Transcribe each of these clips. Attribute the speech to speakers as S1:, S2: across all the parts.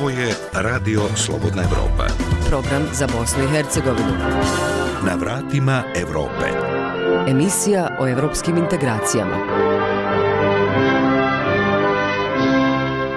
S1: Ovo je Radio Slobodna Evropa.
S2: Program za Bosnu i Hercegovinu.
S1: Na vratima Evrope.
S2: Emisija o evropskim integracijama.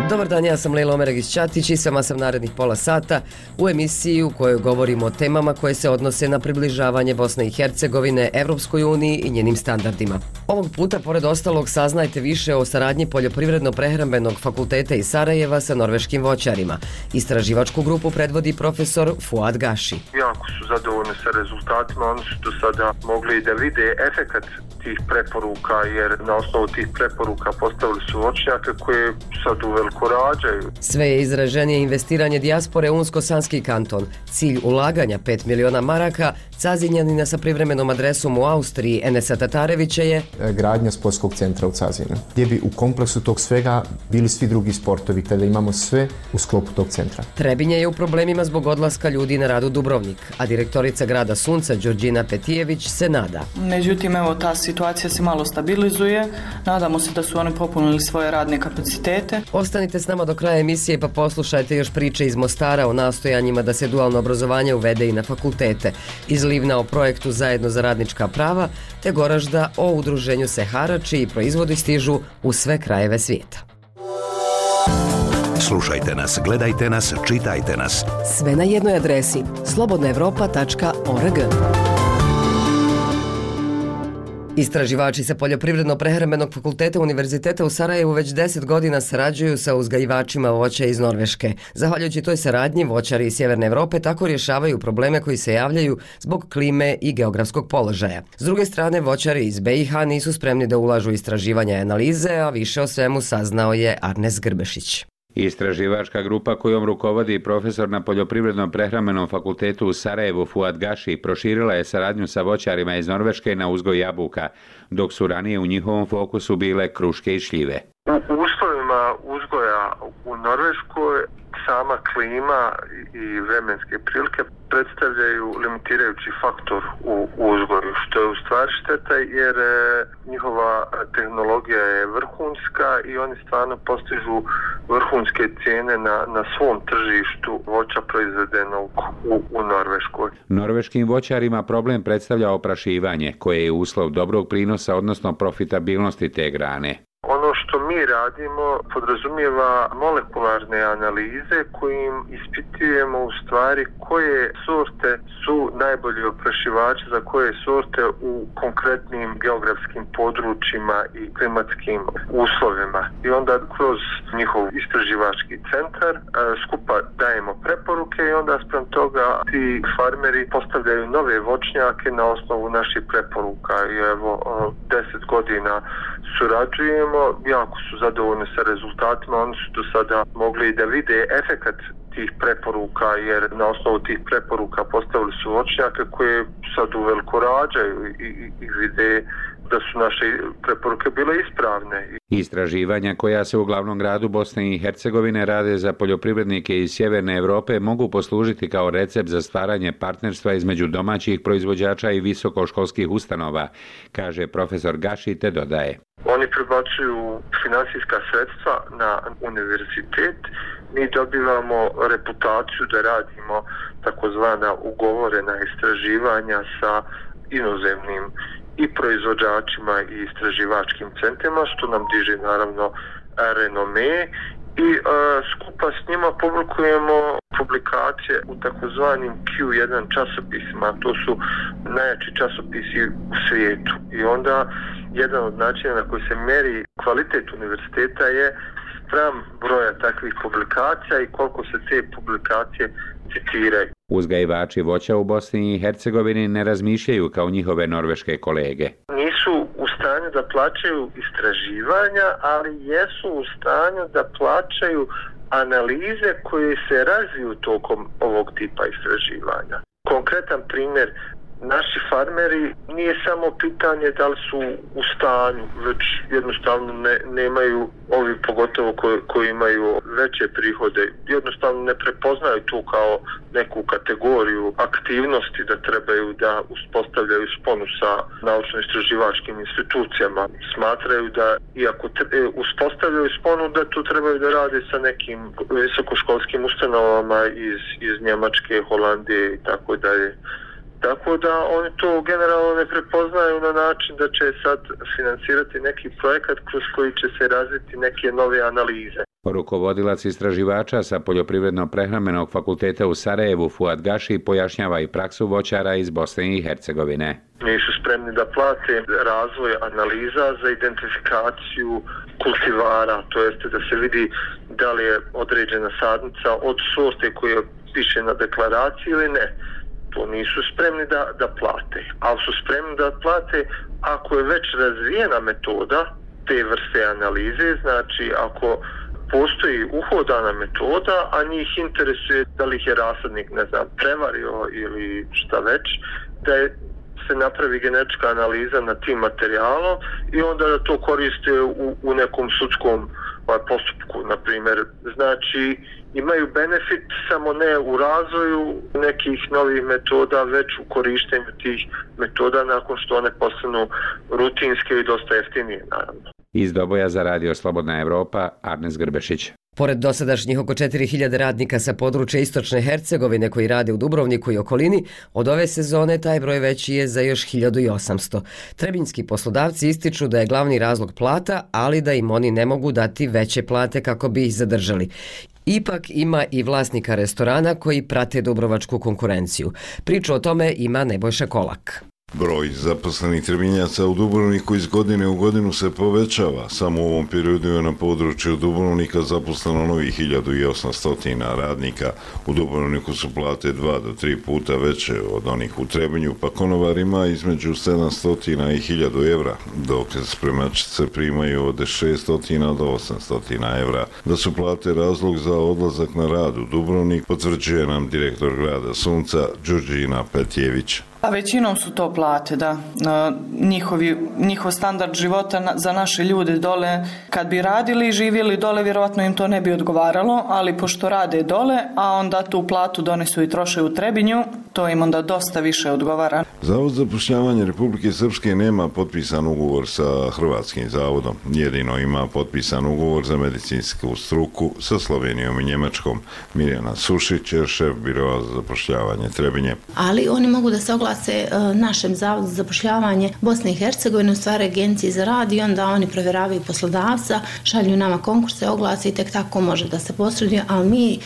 S2: Dobar dan, ja sam Lejla Omeregić Ćatić i sama sam narednih pola sata u emisiji u kojoj govorimo o temama koje se odnose na približavanje Bosne i Hercegovine Evropskoj uniji i njenim standardima. Ovog puta, pored ostalog, saznajte više o saradnji Poljoprivredno-prehrambenog fakulteta iz Sarajeva sa norveškim voćarima. Istraživačku grupu predvodi profesor Fuad Gaši.
S3: Jako su zadovoljni sa rezultatima, oni su do sada mogli da vide efekat tih preporuka, jer na osnovu tih preporuka postavili su voćnjake koje sad u veliko rađaju.
S2: Sve je izraženije investiranje dijaspore Unsko-Sanski kanton. Cilj ulaganja 5 miliona maraka, Cazinjanina sa privremenom adresom u Austriji Enesa Tatarevića je
S4: gradnja sportskog centra u Cazinu, gdje bi u kompleksu tog svega bili svi drugi sportovi, kada imamo sve u sklopu tog centra.
S2: Trebinje je u problemima zbog odlaska ljudi na radu Dubrovnik, a direktorica grada Sunca, Đorđina Petijević, se nada.
S5: Međutim, evo, ta situacija se malo stabilizuje. Nadamo se da su oni popunili svoje radne kapacitete.
S2: Ostanite s nama do kraja emisije pa poslušajte još priče iz Mostara o nastojanjima da se dualno obrazovanje uvede i na fakultete. Iz Livna o projektu Zajedno za radnička prava, te Goražda o udruženju Sehara, čiji proizvodi stižu u sve krajeve svijeta.
S1: Slušajte nas, gledajte nas, čitajte nas.
S2: Sve na jednoj adresi slobodnaevropa.org. Istraživači sa Poljoprivredno-prehrambenog fakulteta Univerziteta u Sarajevu već 10 godina sarađuju sa uzgajivačima voća iz Norveške. Zahvaljujući toj saradnji, voćari iz Sjeverne Evrope tako rješavaju probleme koji se javljaju zbog klime i geografskog položaja. S druge strane, voćari iz BiH nisu spremni da ulažu istraživanja i analize, a više o svemu saznao je Arnes Grbešić.
S6: Istraživačka grupa kojom rukovodi profesor na Poljoprivrednom prehramenom fakultetu u Sarajevu Fuad Gaši proširila je saradnju sa voćarima iz Norveške na uzgoj jabuka, dok su ranije u njihovom fokusu bile kruške i šljive.
S3: U uslovima uzgoja u Norveškoj sama klima i vremenske prilike predstavljaju limitirajući faktor u uzgoju, što je u stvari šteta jer e, njihova tehnologija je vrhunska i oni stvarno postižu vrhunske cijene na, na svom tržištu voća proizvedenog u, u Norveškoj.
S6: Norveškim voćarima problem predstavlja oprašivanje, koje je uslov dobrog prinosa, odnosno profitabilnosti te grane.
S3: Ono što mi radimo podrazumijeva molekularne analize kojim ispitujemo u stvari koje sorte su najbolji oprašivači za koje sorte u konkretnim geografskim područjima i klimatskim uslovima. I onda kroz njihov istraživački centar e, skupa dajemo preporuke i onda sprem toga ti farmeri postavljaju nove voćnjake na osnovu naših preporuka i evo deset godina surađujemo, jako su zadovoljni sa rezultatima, oni su do sada mogli da vide efekat tih preporuka, jer na osnovu tih preporuka postavili su voćnjake koje sad u veliko rađaju i, i, i vide da su naše preporuke bile ispravne.
S6: Istraživanja koja se u glavnom gradu Bosne i Hercegovine rade za poljoprivrednike iz Sjeverne Evrope mogu poslužiti kao recept za stvaranje partnerstva između domaćih proizvođača i visokoškolskih ustanova, kaže profesor Gaši te dodaje.
S3: Oni prebacuju finansijska sredstva na univerzitet, mi dobivamo reputaciju da radimo takozvana ugovorena istraživanja sa inozemnim i proizvođačima i istraživačkim centrima, što nam diže naravno renome i e, skupa s njima publikujemo publikacije u takozvanim Q1 časopisima, to su najjači časopisi u svijetu. I onda jedan od načina na koji se meri kvalitet univerziteta je spram broja takvih publikacija i koliko se te publikacije citiraju.
S6: Uzgajivači voća u Bosni i Hercegovini ne razmišljaju kao njihove norveške kolege.
S3: Nisu stanju da plaćaju istraživanja, ali jesu u stanju da plaćaju analize koje se razviju tokom ovog tipa istraživanja. Konkretan primjer naši farmeri nije samo pitanje da li su u stanju, već jednostavno ne, nemaju ovi pogotovo koji, koji imaju veće prihode, jednostavno ne prepoznaju tu kao neku kategoriju aktivnosti da trebaju da uspostavljaju sponu sa naučno-istraživačkim institucijama. Smatraju da iako tre, e, uspostavljaju sponu da tu trebaju da rade sa nekim visokoškolskim ustanovama iz, iz Njemačke, Holandije i tako dalje. Tako da oni to generalno ne prepoznaju na način da će sad finansirati neki projekat kroz koji će se razviti neke nove analize.
S6: Rukovodilac istraživača sa Poljoprivredno-prehrambenog fakulteta u Sarajevu Fuad Gaši pojašnjava i praksu voćara iz Bosne i Hercegovine.
S3: Nisu spremni da plate razvoj analiza za identifikaciju kultivara, to jeste da se vidi da li je određena sadnica od sorte koje piše na deklaraciji ili ne to nisu spremni da, da plate. Ali su spremni da plate ako je već razvijena metoda te vrste analize, znači ako postoji uhodana metoda, a njih interesuje da li ih je rasadnik, ne znam, prevario ili šta već, da je se napravi genetička analiza na tim materijalom i onda da to koriste u, u nekom sudskom ovaj, postupku, na primjer. Znači, imaju benefit samo ne u razvoju nekih novih metoda, već u korištenju tih metoda nakon što one postanu rutinske i dosta jeftinije, naravno.
S6: Iz Doboja za radio Slobodna Evropa, Arnes Grbešić.
S2: Pored dosadašnjih oko 4000 radnika sa područja Istočne Hercegovine koji rade u Dubrovniku i okolini, od ove sezone taj broj veći je za još 1800. Trebinski poslodavci ističu da je glavni razlog plata, ali da im oni ne mogu dati veće plate kako bi ih zadržali. Ipak ima i vlasnika restorana koji prate Dubrovačku konkurenciju. Priču o tome ima Nebojša Kolak.
S7: Broj zaposlenih trebinjaca u Dubrovniku iz godine u godinu se povećava. Samo u ovom periodu je na području Dubrovnika zaposleno novih 1800 radnika. U Dubrovniku su plate dva do tri puta veće od onih u Trebinju, pa konovar ima između 700 i 1000 evra, dok spremačice primaju od 600 do 800 evra. Da su plate razlog za odlazak na rad u Dubrovnik, potvrđuje nam direktor grada Sunca, Đurđina Petjević.
S5: Pa većinom su to plate, da. Njihovi, njihov standard života na, za naše ljude dole, kad bi radili i živjeli dole, vjerovatno im to ne bi odgovaralo, ali pošto rade dole, a onda tu platu donesu i troše u Trebinju, to im onda dosta više odgovara.
S7: Zavod za pošljavanje Republike Srpske nema potpisan ugovor sa Hrvatskim zavodom. Jedino ima potpisan ugovor za medicinsku struku sa Slovenijom i Njemačkom. Mirjana Sušić je šef biroa za zapošljavanje Trebinje.
S8: Ali oni mogu da se prijavila se e, našem zavodu za zapošljavanje Bosne i Hercegovine, u stvari agenciji za rad i onda oni provjeravaju poslodavca, šalju nama konkurse, oglase i tek tako može da se posreduje, ali mi e,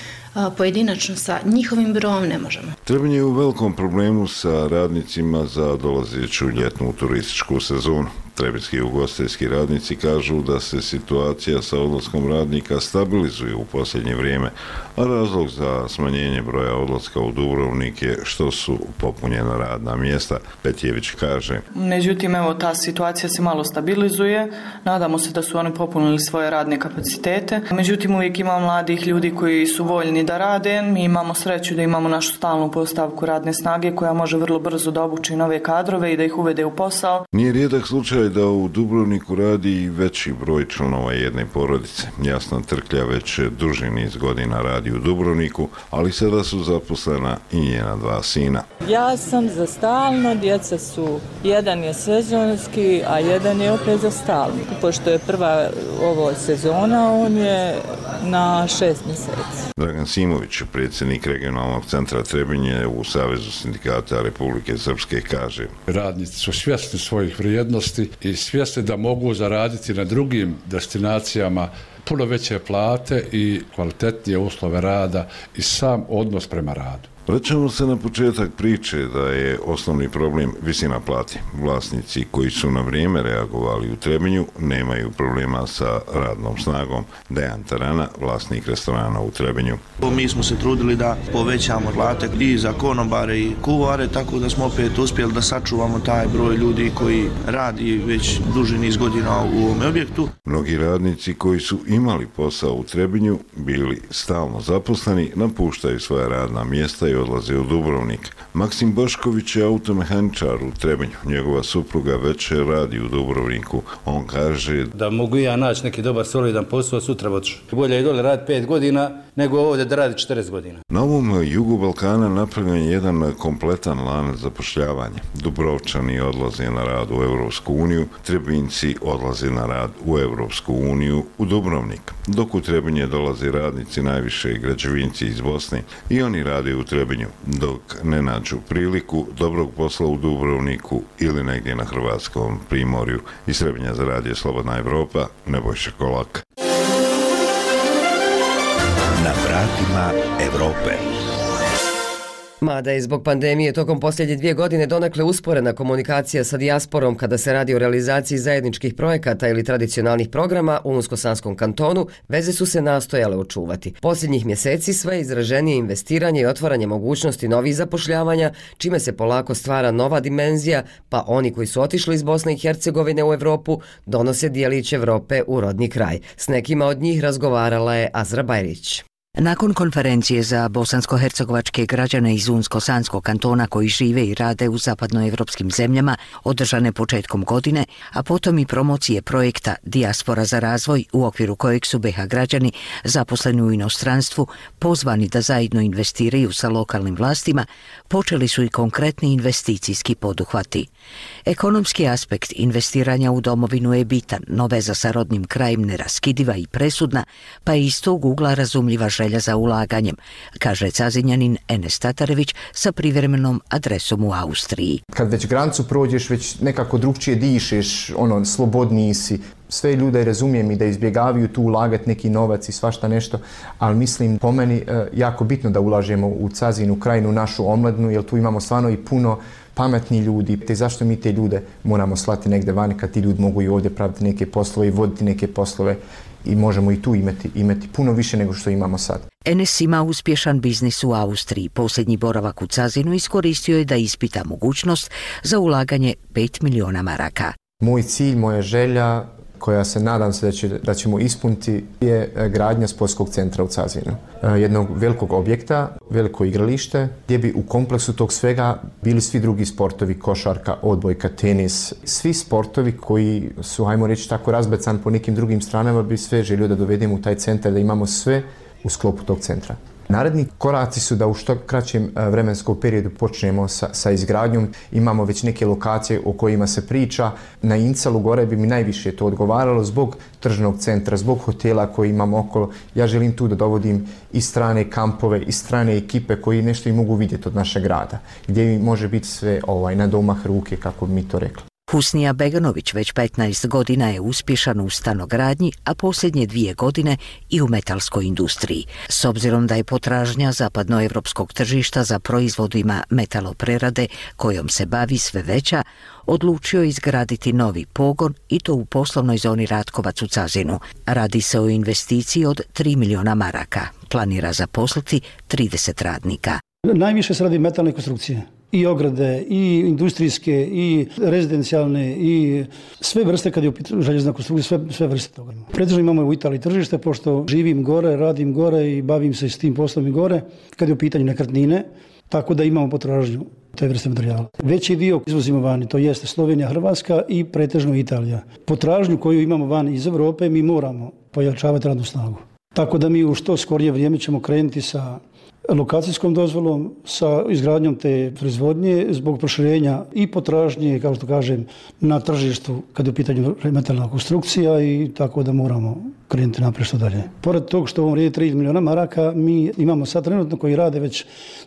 S8: pojedinačno sa njihovim brom ne možemo.
S7: Trebanje je u velikom problemu sa radnicima za dolazeću ljetnu turističku sezonu. Trebinski ugostiteljski radnici kažu da se situacija sa odlaskom radnika stabilizuje u posljednje vrijeme, a razlog za smanjenje broja odlaska u Dubrovnik je što su popunjena radna mjesta. Petjević kaže.
S5: Međutim, evo, ta situacija se malo stabilizuje. Nadamo se da su oni popunili svoje radne kapacitete. Međutim, uvijek ima mladih ljudi koji su voljni da rade. Mi imamo sreću da imamo našu stalnu postavku radne snage koja može vrlo brzo da obuči nove kadrove i da ih uvede u posao.
S7: Nije rijedak slučaj da u Dubrovniku radi veći broj članova jedne porodice. Jasna Trklja već duži niz godina radi u Dubrovniku, ali sada su zaposlena i njena dva sina.
S9: Ja sam za stalno, djeca su, jedan je sezonski, a jedan je opet za stalno. Pošto je prva ovo sezona, on je na šest mjeseci.
S7: Dragan Simović, predsjednik regionalnog centra Trebinje u Savezu sindikata Republike Srpske, kaže
S10: Radnici su svjesni svojih vrijednosti i svjesni da mogu zaraditi na drugim destinacijama puno veće plate i kvalitetnije uslove rada i sam odnos prema radu.
S7: Vraćamo se na početak priče da je osnovni problem visina plati. Vlasnici koji su na vrijeme reagovali u Trebinju nemaju problema sa radnom snagom. Dejan Tarana, vlasnik restorana u Trebinju.
S11: Mi smo se trudili da povećamo plate i za konobare i kuvare, tako da smo opet uspjeli da sačuvamo taj broj ljudi koji radi već duži niz godina u ovom objektu.
S7: Mnogi radnici koji su imali posao u Trebinju bili stalno zaposleni, napuštaju svoje radna mjesta i odlaze u Dubrovnik. Maksim Bošković je automehaničar u Trebinju. Njegova supruga već radi u Dubrovniku. On kaže
S12: da mogu ja naći neki dobar solidan posao sutra otišu. Bolje je dole raditi pet godina nego ovdje da radi 40 godina.
S7: Na ovom jugu Balkana napravljen je jedan kompletan lanac zapošljavanja. Dubrovčani odlaze na rad u Evropsku uniju, Trebinci odlaze na rad u Evropsku uniju u Dubrovnik. Dok u Trebinje dolaze radnici najviše građevinci iz Bosne i oni rade u Trebinju, dok ne nađu priliku dobrog posla u Dubrovniku ili negdje na Hrvatskom primorju. Iz Trebinja za radio Slobodna Evropa, Nebojša Kolak.
S1: Na vratima Evrope.
S2: Mada je zbog pandemije tokom posljednje dvije godine donekle usporena komunikacija sa dijasporom kada se radi o realizaciji zajedničkih projekata ili tradicionalnih programa u Unsko-Sanskom kantonu, veze su se nastojale očuvati. Posljednjih mjeseci sve izraženije investiranje i otvaranje mogućnosti novih zapošljavanja, čime se polako stvara nova dimenzija, pa oni koji su otišli iz Bosne i Hercegovine u Evropu donose dijelić Evrope u rodni kraj. S nekima od njih razgovarala je Azra Bajrić.
S13: Nakon konferencije za bosansko-hercegovačke građane iz Unsko-Sanskog kantona koji žive i rade u zapadnoevropskim zemljama, održane početkom godine, a potom i promocije projekta Diaspora za razvoj u okviru kojeg su BH građani zaposleni u inostranstvu pozvani da zajedno investiraju sa lokalnim vlastima, počeli su i konkretni investicijski poduhvati. Ekonomski aspekt investiranja u domovinu je bitan, no veza sa rodnim krajem neraskidiva i presudna, pa je iz tog ugla razumljiva želja za ulaganjem, kaže Cazinjanin Enes Tatarević sa privremenom adresom u Austriji.
S4: Kad već grancu prođeš, već nekako drugčije dišeš, ono, slobodniji si, sve ljude razumijem i da izbjegavaju tu ulagati neki novac i svašta nešto, ali mislim po meni e, jako bitno da ulažemo u Cazinu krajinu, našu omladnu, jer tu imamo stvarno i puno pametni ljudi. Te zašto mi te ljude moramo slati negde vani kad ti ljudi mogu i ovdje praviti neke poslove i voditi neke poslove i možemo i tu imati, imati puno više nego što imamo sad.
S13: Enes ima uspješan biznis u Austriji. Posljednji boravak u Cazinu iskoristio je da ispita mogućnost za ulaganje 5 miliona maraka.
S4: Moj cilj, moja želja koja se nadam se da, će, da ćemo ispuniti je e, gradnja sportskog centra u Cazinu. E, jednog velikog objekta, veliko igralište, gdje bi u kompleksu tog svega bili svi drugi sportovi, košarka, odbojka, tenis, svi sportovi koji su, hajmo reći, tako razbecan po nekim drugim stranama, bi sve želio da dovedemo u taj centar, da imamo sve u sklopu tog centra. Naredni koraci su da u što kraćem e, vremenskom periodu počnemo sa, sa izgradnjom. Imamo već neke lokacije o kojima se priča. Na Incalu gore bi mi najviše to odgovaralo zbog tržnog centra, zbog hotela koji imamo okolo. Ja želim tu da dovodim i strane kampove, i strane ekipe koji nešto i mogu vidjeti od našeg grada, gdje može biti sve ovaj na domah ruke, kako bi mi to rekli.
S13: Husnija Beganović već 15 godina je uspješan u stanogradnji, a posljednje dvije godine i u metalskoj industriji. S obzirom da je potražnja zapadnoevropskog tržišta za proizvodima metaloprerade kojom se bavi sve veća, odlučio je izgraditi novi pogon i to u poslovnoj zoni Ratkovac u Cazinu. Radi se o investiciji od 3 miliona maraka. Planira zaposliti 30 radnika.
S14: Najviše se radi metalne konstrukcije i ograde, i industrijske, i rezidencijalne, i sve vrste kad je u željezna konstrukcija, sve, sve vrste toga. Pretežno imamo u Italiji tržište, pošto živim gore, radim gore i bavim se s tim poslom i gore, kad je u pitanju nekretnine, tako da imamo potražnju te vrste materijala. Veći dio izvozimo vani, to jeste Slovenija, Hrvatska i pretežno Italija. Potražnju koju imamo van iz Evrope mi moramo pojačavati radnu snagu. Tako da mi u što skorije vrijeme ćemo krenuti sa lokacijskom dozvolom sa izgradnjom te proizvodnje zbog proširenja i potražnje, kao što kažem, na tržištu kad je u pitanju metalna konstrukcija i tako da moramo krenuti naprijed što dalje. Pored tog što ovom rije 3 miliona maraka, mi imamo sad trenutno koji rade već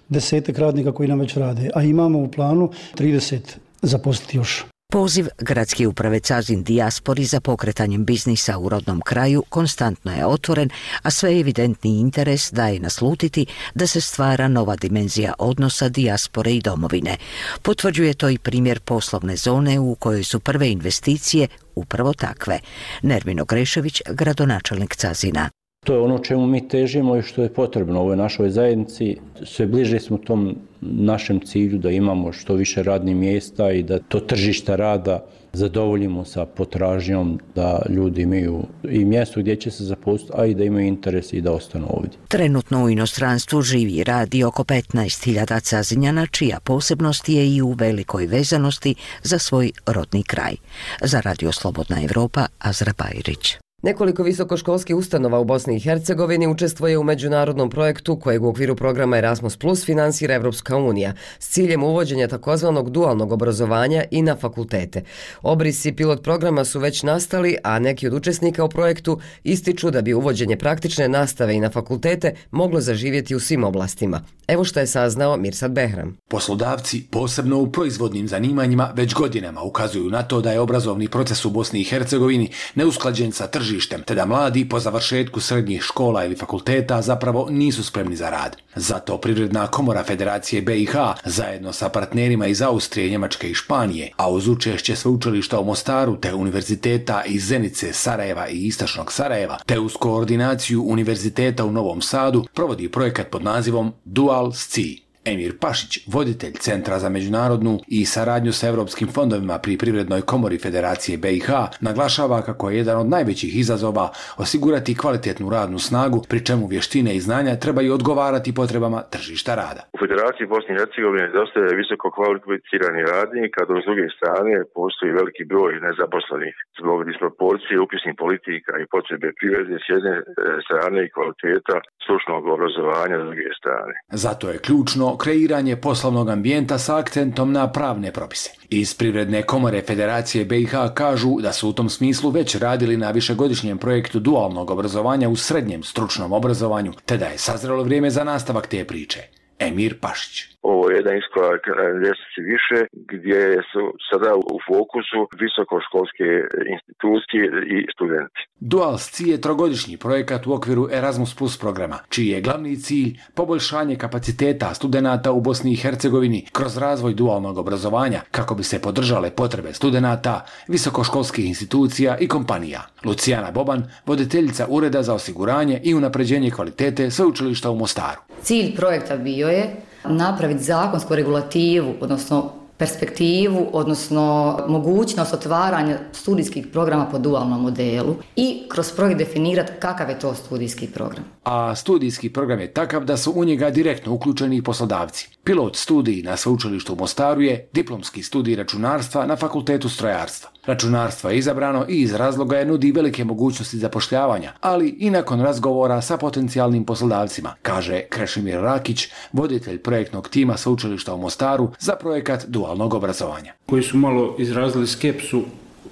S14: desetak radnika koji nam već rade, a imamo u planu 30 zaposliti još.
S13: Poziv gradske uprave Cazin Dijaspori za pokretanjem biznisa u rodnom kraju konstantno je otvoren, a sve evidentni interes daje naslutiti da se stvara nova dimenzija odnosa dijaspore i domovine. Potvrđuje to i primjer poslovne zone u kojoj su prve investicije upravo takve. Nermino Grešević, gradonačelnik Cazina.
S15: To je ono čemu mi težimo i što je potrebno u ovoj našoj zajednici. Sve bliže smo tom našem cilju da imamo što više radnih mjesta i da to tržišta rada zadovoljimo sa potražnjom da ljudi imaju i mjesto gdje će se zaposliti, a i da imaju interes i da ostanu ovdje.
S13: Trenutno u inostranstvu živi i radi oko 15.000 cazinjana, čija posebnost je i u velikoj vezanosti za svoj rodni kraj. Za Radio Slobodna Evropa, Azra Bajrić.
S2: Nekoliko visokoškolskih ustanova u Bosni i Hercegovini učestvuje u međunarodnom projektu kojeg u okviru programa Erasmus Plus finansira Evropska unija s ciljem uvođenja takozvanog dualnog obrazovanja i na fakultete. Obrisi pilot programa su već nastali, a neki od učesnika u projektu ističu da bi uvođenje praktične nastave i na fakultete moglo zaživjeti u svim oblastima. Evo što je saznao Mirsad Behram.
S16: Poslodavci, posebno u proizvodnim zanimanjima, već godinama ukazuju na to da je obrazovni proces u Bosni i Hercegovini neusklađen sa tržištem, te da mladi po završetku srednjih škola ili fakulteta zapravo nisu spremni za rad. Zato Privredna komora Federacije BiH zajedno sa partnerima iz Austrije, Njemačke i Španije, a uz učešće sveučilišta u Mostaru te univerziteta iz Zenice, Sarajeva i Istočnog Sarajeva, te uz koordinaciju univerziteta u Novom Sadu, provodi projekat pod nazivom Dual SCI. Emir Pašić, voditelj Centra za međunarodnu i saradnju sa evropskim fondovima pri Privrednoj komori Federacije BiH, naglašava kako je jedan od najvećih izazova osigurati kvalitetnu radnu snagu, pri čemu vještine i znanja trebaju odgovarati potrebama tržišta rada.
S17: U Federaciji Bosne i Hercegovine dostaje visoko kvalificirani radnik, a dok s druge strane postoji veliki broj nezaposlenih zbog disproporcije upisnih politika i potrebe privrede s jedne e, strane i kvaliteta stručnog obrazovanja s druge strane.
S16: Zato je ključno kreiranje poslovnog ambijenta sa akcentom na pravne propise. Iz Privredne komore Federacije BiH kažu da su u tom smislu već radili na višegodišnjem projektu dualnog obrazovanja u srednjem stručnom obrazovanju, te da je sazrelo vrijeme za nastavak te priče. Emir Pašić
S17: ovo je jedan iskorak ljestvici više gdje su sada u fokusu visokoškolske institucije i studenti.
S16: Dual SCI je trogodišnji projekat u okviru Erasmus Plus programa, čiji je glavni cilj poboljšanje kapaciteta studenta u Bosni i Hercegovini kroz razvoj dualnog obrazovanja kako bi se podržale potrebe studenta, visokoškolskih institucija i kompanija. Lucijana Boban, voditeljica Ureda za osiguranje i unapređenje kvalitete sveučilišta u Mostaru.
S18: Cilj projekta bio je napraviti zakonsku regulativu, odnosno perspektivu, odnosno mogućnost otvaranja studijskih programa po dualnom modelu i kroz projekt definirati kakav je to studijski program.
S16: A studijski program je takav da su u njega direktno uključeni poslodavci. Pilot studij na sveučilištu u Mostaru je diplomski studij računarstva na fakultetu strojarstva. Računarstvo je izabrano i iz razloga je nudi velike mogućnosti zapošljavanja, ali i nakon razgovora sa potencijalnim poslodavcima, kaže Krešimir Rakić, voditelj projektnog tima sveučilišta u Mostaru za projekat dualnog obrazovanja.
S19: Koji su malo izrazili skepsu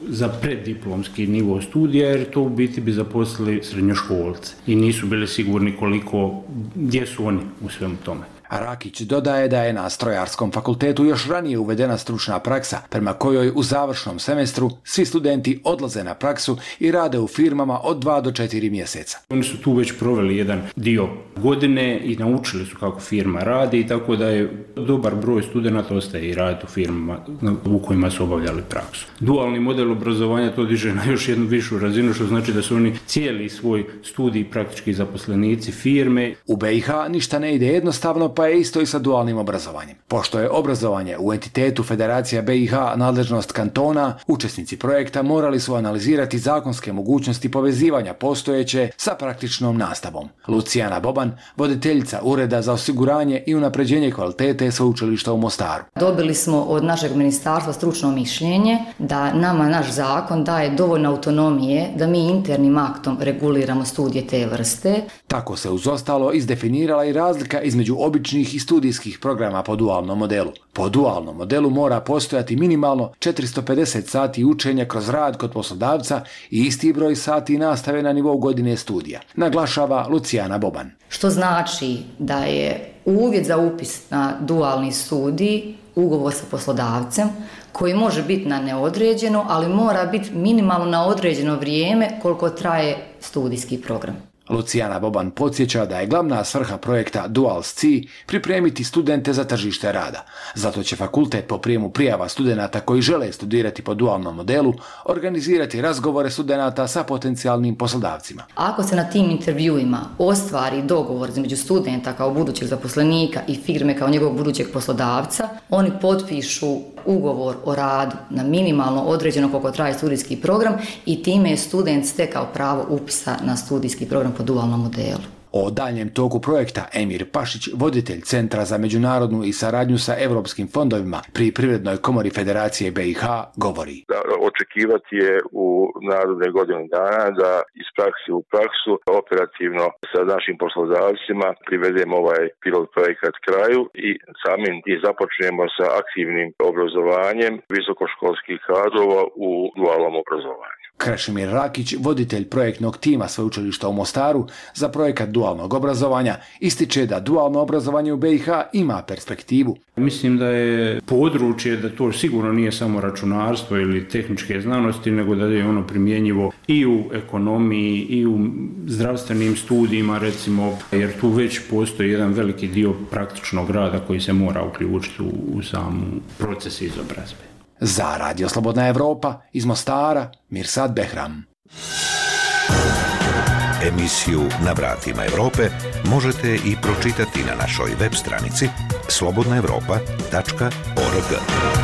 S19: za preddiplomski nivo studija, jer to u biti bi zaposlili srednjoškolce i nisu bili sigurni koliko, gdje su oni u svemu tome.
S16: Rakić dodaje da je na strojarskom fakultetu još ranije uvedena stručna praksa, prema kojoj u završnom semestru svi studenti odlaze na praksu i rade u firmama od 2 do 4 mjeseca.
S19: Oni su tu već proveli jedan dio godine i naučili su kako firma radi i tako da je dobar broj studenta ostaje i radi u firmama u kojima su obavljali praksu. Dualni model obrazovanja to diže na još jednu višu razinu, što znači da su oni cijeli svoj studij praktički zaposlenici firme.
S16: U BiH ništa ne ide jednostavno, pa je isto i sa dualnim obrazovanjem. Pošto je obrazovanje u entitetu Federacija BiH nadležnost kantona, učesnici projekta morali su analizirati zakonske mogućnosti povezivanja postojeće sa praktičnom nastavom. Lucijana Boban, voditeljica Ureda za osiguranje i unapređenje kvalitete sveučilišta u Mostaru.
S18: Dobili smo od našeg ministarstva stručno mišljenje da nama naš zakon daje dovoljno autonomije da mi internim aktom reguliramo studije te vrste.
S16: Tako se uz ostalo izdefinirala i razlika između običnih i studijskih programa po dualnom modelu. Po dualnom modelu mora postojati minimalno 450 sati učenja kroz rad kod poslodavca i isti broj sati nastave na nivou godine studija, naglašava Lucijana Boban.
S18: Što znači da je uvjet za upis na dualni studij ugovor sa poslodavcem koji može biti na neodređeno, ali mora biti minimalno na određeno vrijeme koliko traje studijski program.
S16: Lucijana Boban podsjeća da je glavna svrha projekta Duals C pripremiti studente za tržište rada. Zato će fakultet po prijemu prijava studenta koji žele studirati po dualnom modelu organizirati razgovore studenta sa potencijalnim poslodavcima.
S18: Ako se na tim intervjuima ostvari dogovor između studenta kao budućeg zaposlenika i firme kao njegovog budućeg poslodavca, oni potpišu ugovor o radu na minimalno određeno koliko traje studijski program i time je student stekao pravo upisa na studijski program po dualnom modelu.
S16: O daljem toku projekta Emir Pašić, voditelj Centra za međunarodnu i saradnju sa evropskim fondovima pri Privrednoj komori Federacije BiH, govori.
S17: Da, očekivati je u narodne godine dana da iz praksi u praksu operativno sa našim poslodavcima privedemo ovaj pilot projekat kraju i samim i započnemo sa aktivnim obrazovanjem visokoškolskih kadrova u dualnom obrazovanju.
S16: Krešimir Rakić, voditelj projektnog tima sveučilišta u Mostaru za projekat dualnog obrazovanja, ističe da dualno obrazovanje u BiH ima perspektivu.
S19: Mislim da je područje da to sigurno nije samo računarstvo ili tehničke znanosti, nego da je ono primjenjivo i u ekonomiji i u zdravstvenim studijima, recimo, jer tu već postoji jedan veliki dio praktičnog rada koji se mora uključiti u, u samu proces izobrazbe.
S16: Za Radio Slobodna Evropa iz Mostara, Mirsad Behram.
S1: Emisiju Na vratima Evrope možete i pročitati na našoj web stranici slobodnaevropa.org.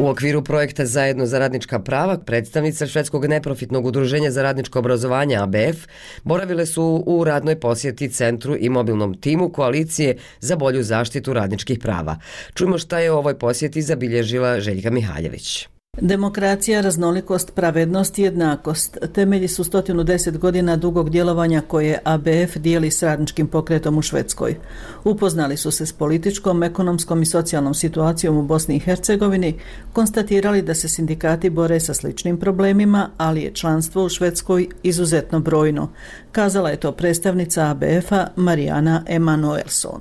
S2: U okviru projekta Zajedno za radnička prava, predstavnica Švedskog neprofitnog udruženja za radničko obrazovanje ABF boravile su u radnoj posjeti centru i mobilnom timu koalicije za bolju zaštitu radničkih prava. Čujmo šta je u ovoj posjeti zabilježila Željka Mihaljević.
S20: Demokracija, raznolikost, pravednost i jednakost temelji su 110 godina dugog djelovanja koje ABF dijeli s radničkim pokretom u Švedskoj. Upoznali su se s političkom, ekonomskom i socijalnom situacijom u Bosni i Hercegovini, konstatirali da se sindikati bore sa sličnim problemima, ali je članstvo u Švedskoj izuzetno brojno. Kazala je to predstavnica ABF-a Marijana Emanuelson.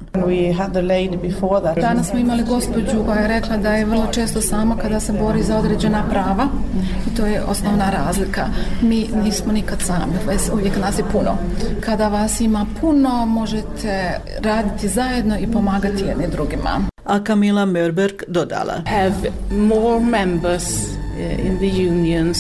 S21: Danas smo imali gospođu koja je rekla da je vrlo često sama kada se bori za određenje određena prava i to je osnovna razlika. Mi nismo nikad sami, uvijek nas je puno. Kada vas ima puno, možete raditi zajedno i pomagati jedni drugima.
S20: A Camila Mörberg dodala.
S22: Have more members eh, in the unions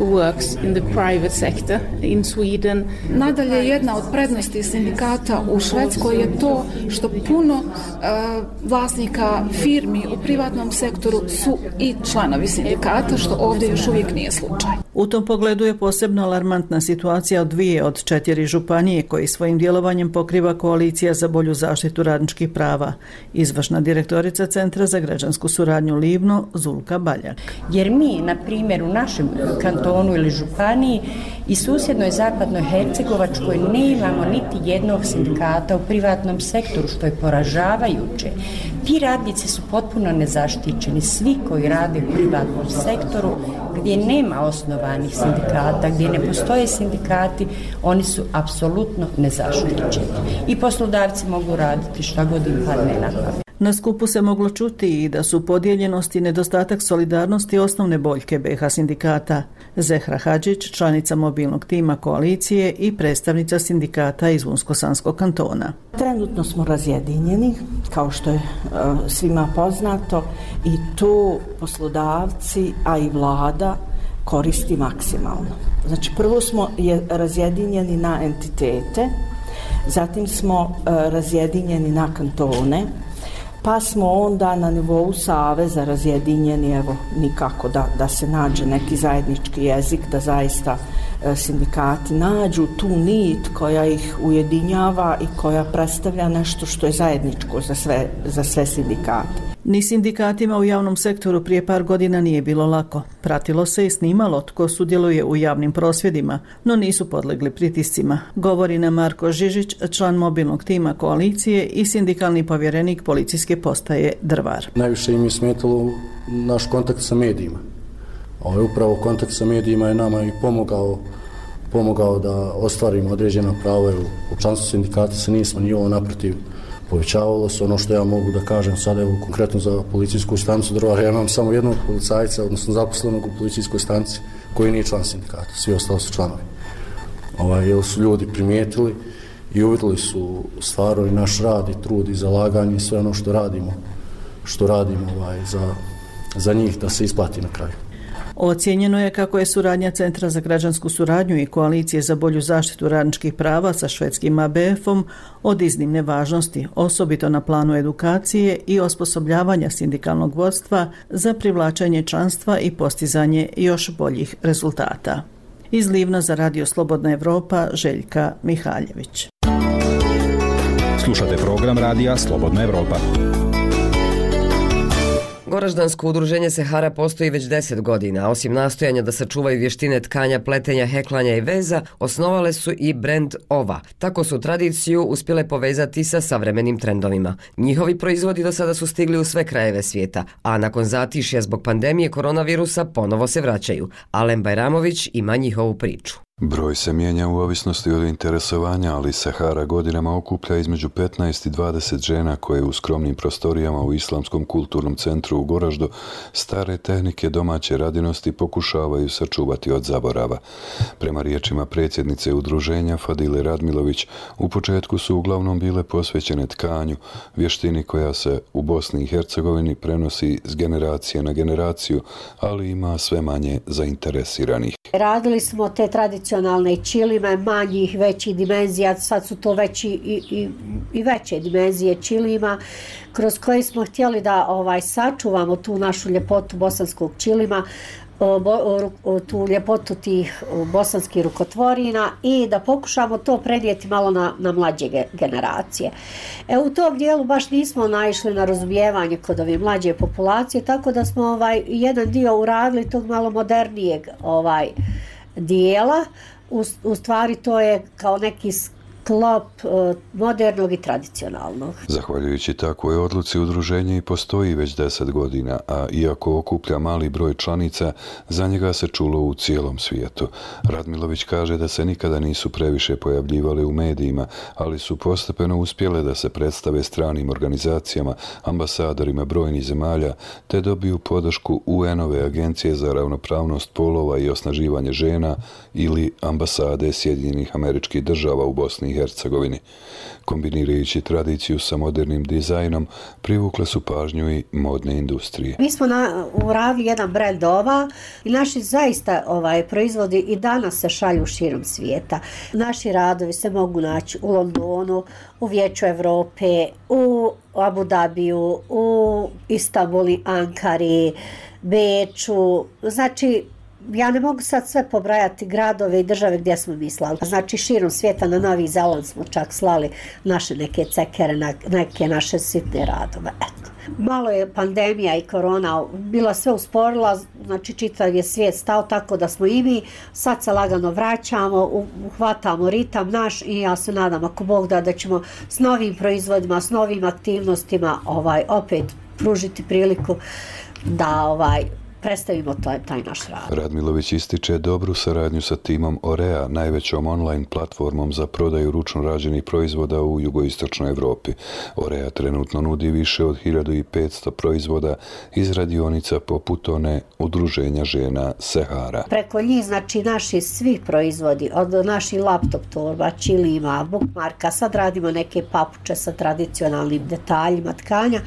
S22: who works in the private sector in Sweden.
S21: Nadalje, jedna od prednosti sindikata u Švedskoj je to što puno uh, vlasnika firmi u privatnom sektoru su i članovi sindikata, što ovdje još uvijek nije slučaj.
S20: U tom pogledu je posebno alarmantna situacija od dvije od četiri županije koji svojim djelovanjem pokriva koalicija za bolju zaštitu radničkih prava. Izvršna direktorica Centra za građansku suradnju Livno, Zulka Baljak.
S23: Jer mi, na primjer, u našem kantonu ili županiji i susjednoj zapadnoj Hercegovačkoj ne imamo niti jednog sindikata u privatnom sektoru, što je poražavajuće. Ti radnici su potpuno nezaštićeni, svi koji rade u privatnom sektoru, gdje nema osnovanih sindikata, gdje ne postoje sindikati, oni su apsolutno nezaštićeni. I poslodavci mogu raditi šta god im padne na pamet.
S20: Na skupu se moglo čuti i da su podijeljenost i nedostatak solidarnosti osnovne boljke BH sindikata. Zehra Hadžić, članica mobilnog tima koalicije i predstavnica sindikata iz Unsko-Sanskog kantona.
S24: Trenutno smo razjedinjeni, kao što je e, svima poznato, i tu poslodavci, a i vlada koristi maksimalno. Znači, prvo smo je razjedinjeni na entitete, zatim smo e, razjedinjeni na kantone, pa smo onda na nivou Saveza razjedinjeni, evo, nikako da, da se nađe neki zajednički jezik, da zaista e, sindikati nađu tu nit koja ih ujedinjava i koja predstavlja nešto što je zajedničko za sve, za sve sindikate.
S20: Ni sindikatima u javnom sektoru prije par godina nije bilo lako. Pratilo se i snimalo tko sudjeluje u javnim prosvjedima, no nisu podlegli pritiscima. Govori na Marko Žižić, član mobilnog tima koalicije i sindikalni povjerenik policijske postaje Drvar.
S25: Najviše im je smetalo naš kontakt sa medijima. Ovaj upravo kontakt sa medijima je nama i pomogao pomogao da ostvarimo određena prava. U članstvu sindikata se nismo ni ovo naprotiv povećavalo se ono što ja mogu da kažem sad evo konkretno za policijsku stanicu Drvar ja imam samo jednog policajca odnosno zaposlenog u policijskoj stanici koji nije član sindikata, svi ostali su članovi. Ovaj, jer su ljudi primijetili i uvidili su stvarno i naš rad i trud i zalaganje i sve ono što radimo, što radimo ovaj, za, za njih da se isplati na kraju.
S20: Ocijenjeno je kako je suradnja Centra za građansku suradnju i koalicije za bolju zaštitu radničkih prava sa švedskim ABF-om od iznimne važnosti, osobito na planu edukacije i osposobljavanja sindikalnog vodstva za privlačenje članstva i postizanje još boljih rezultata. Iz Livna za Radio Slobodna Evropa, Željka Mihaljević.
S26: Slušate program Radija Slobodna Evropa.
S2: Goraždansko udruženje Sehara postoji već 10 godina. Osim nastojanja da sačuvaju vještine tkanja, pletenja, heklanja i veza, osnovale su i brend Ova. Tako su tradiciju uspjele povezati sa savremenim trendovima. Njihovi proizvodi do sada su stigli u sve krajeve svijeta, a nakon zatišja zbog pandemije koronavirusa ponovo se vraćaju. Alen Bajramović ima njihovu priču.
S27: Broj se mijenja u ovisnosti od interesovanja, ali Sahara godinama okuplja između 15 i 20 žena koje u skromnim prostorijama u Islamskom kulturnom centru u Goraždu stare tehnike domaće radinosti pokušavaju sačuvati od zaborava. Prema riječima predsjednice udruženja Fadile Radmilović, u početku su uglavnom bile posvećene tkanju, vještini koja se u Bosni i Hercegovini prenosi s generacije na generaciju, ali ima sve manje zainteresiranih.
S28: Radili smo te tradicionalne čilime manjih, većih dimenzija, sad su to veći i, i, i veće dimenzije čilima, kroz koje smo htjeli da ovaj sačuvamo tu našu ljepotu bosanskog čilima, tu ljepotu tih bosanskih rukotvorina i da pokušamo to predjeti malo na, na mlađe generacije. E, u tom dijelu baš nismo naišli na razumijevanje kod ove mlađe populacije, tako da smo ovaj jedan dio uradili tog malo modernijeg ovaj dijela. U, u stvari to je kao neki sklop eh, modernog i tradicionalnog.
S27: Zahvaljujući takvoj odluci udruženje i postoji već deset godina, a iako okuplja mali broj članica, za njega se čulo u cijelom svijetu. Radmilović kaže da se nikada nisu previše pojavljivali u medijima, ali su postepeno uspjele da se predstave stranim organizacijama, ambasadorima brojnih zemalja, te dobiju podršku UN-ove agencije za ravnopravnost polova i osnaživanje žena ili ambasade Sjedinjenih američkih država u Bosni i Hercegovini. Kombinirajući tradiciju sa modernim dizajnom, privukle su pažnju i modne industrije.
S28: Mi smo na, uradili jedan brand ova i naši zaista ovaj proizvodi i danas se šalju širom svijeta. Naši radovi se mogu naći u Londonu, u Vijeću Evrope, u Abu Dhabiju, u Istanbuli, Ankari, Beču, znači ja ne mogu sad sve pobrajati gradove i države gdje smo mi slali. Znači širom svijeta na Novi Zeland smo čak slali naše neke cekere, neke naše sitne radove. Eto. Malo je pandemija i korona bila sve usporila, znači čitav je svijet stao tako da smo i mi sad se lagano vraćamo, uhvatamo ritam naš i ja se nadam ako Bog da da ćemo s novim proizvodima, s novim aktivnostima ovaj opet pružiti priliku da ovaj predstavimo taj, taj naš rad.
S27: Radmilović ističe dobru saradnju sa timom Orea, najvećom online platformom za prodaju ručno rađenih proizvoda u jugoistočnoj Evropi. Orea trenutno nudi više od 1500 proizvoda iz radionica poput one udruženja žena Sehara.
S28: Preko njih, znači, naši svi proizvodi, od naših laptop torba, čilima, bookmarka, sad radimo neke papuče sa tradicionalnim detaljima tkanja,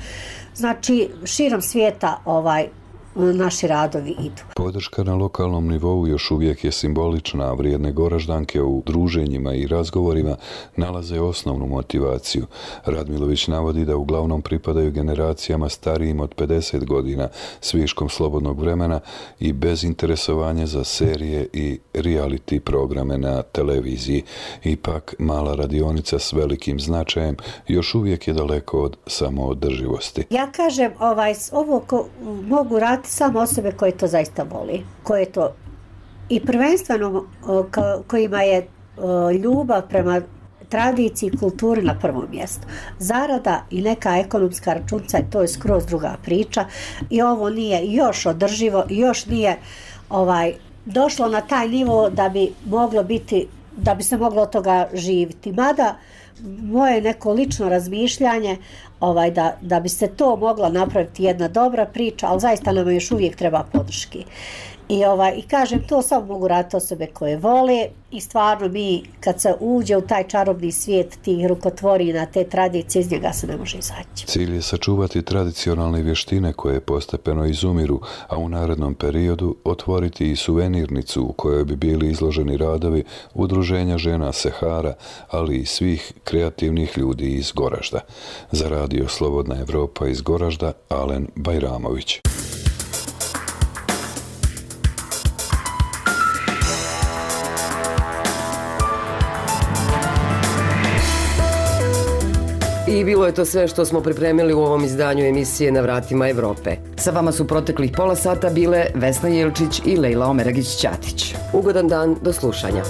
S28: Znači, širom svijeta ovaj, naši radovi idu.
S27: Podrška na lokalnom nivou još uvijek je simbolična, a vrijedne goraždanke u druženjima i razgovorima nalaze osnovnu motivaciju. Radmilović navodi da uglavnom pripadaju generacijama starijim od 50 godina s viškom slobodnog vremena i bez interesovanja za serije i reality programe na televiziji. Ipak, mala radionica s velikim značajem još uvijek je daleko od samoodrživosti.
S28: Ja kažem, ovaj, ovo ko, mogu raditi znati samo osobe koje to zaista voli, koje to i prvenstveno kojima je ljubav prema tradiciji i kulturi na prvom mjestu. Zarada i neka ekonomska računca, to je skroz druga priča i ovo nije još održivo, još nije ovaj došlo na taj nivo da bi moglo biti, da bi se moglo od toga živiti. Mada Moje neko lično razmišljanje ovaj, da, da bi se to mogla napraviti jedna dobra priča, ali zaista nam još uvijek treba podrški. I, ovaj, I kažem, to samo mogu raditi osobe koje vole i stvarno mi kad se uđe u taj čarobni svijet tih rukotvorina, te tradicije, iz njega se ne može izaći.
S27: Cilj je sačuvati tradicionalne vještine koje postepeno izumiru, a u narednom periodu otvoriti i suvenirnicu u kojoj bi bili izloženi radovi udruženja žena Sehara, ali i svih kreativnih ljudi iz Goražda. Za radio Slobodna Evropa iz Goražda, Alen Bajramović.
S2: I bilo je to sve što smo pripremili u ovom izdanju emisije Na vratima Evrope. Sa vama su proteklih pola sata bile Vesna Jelčić i Lejla Omeragić-Ćatić. Ugodan dan, do slušanja.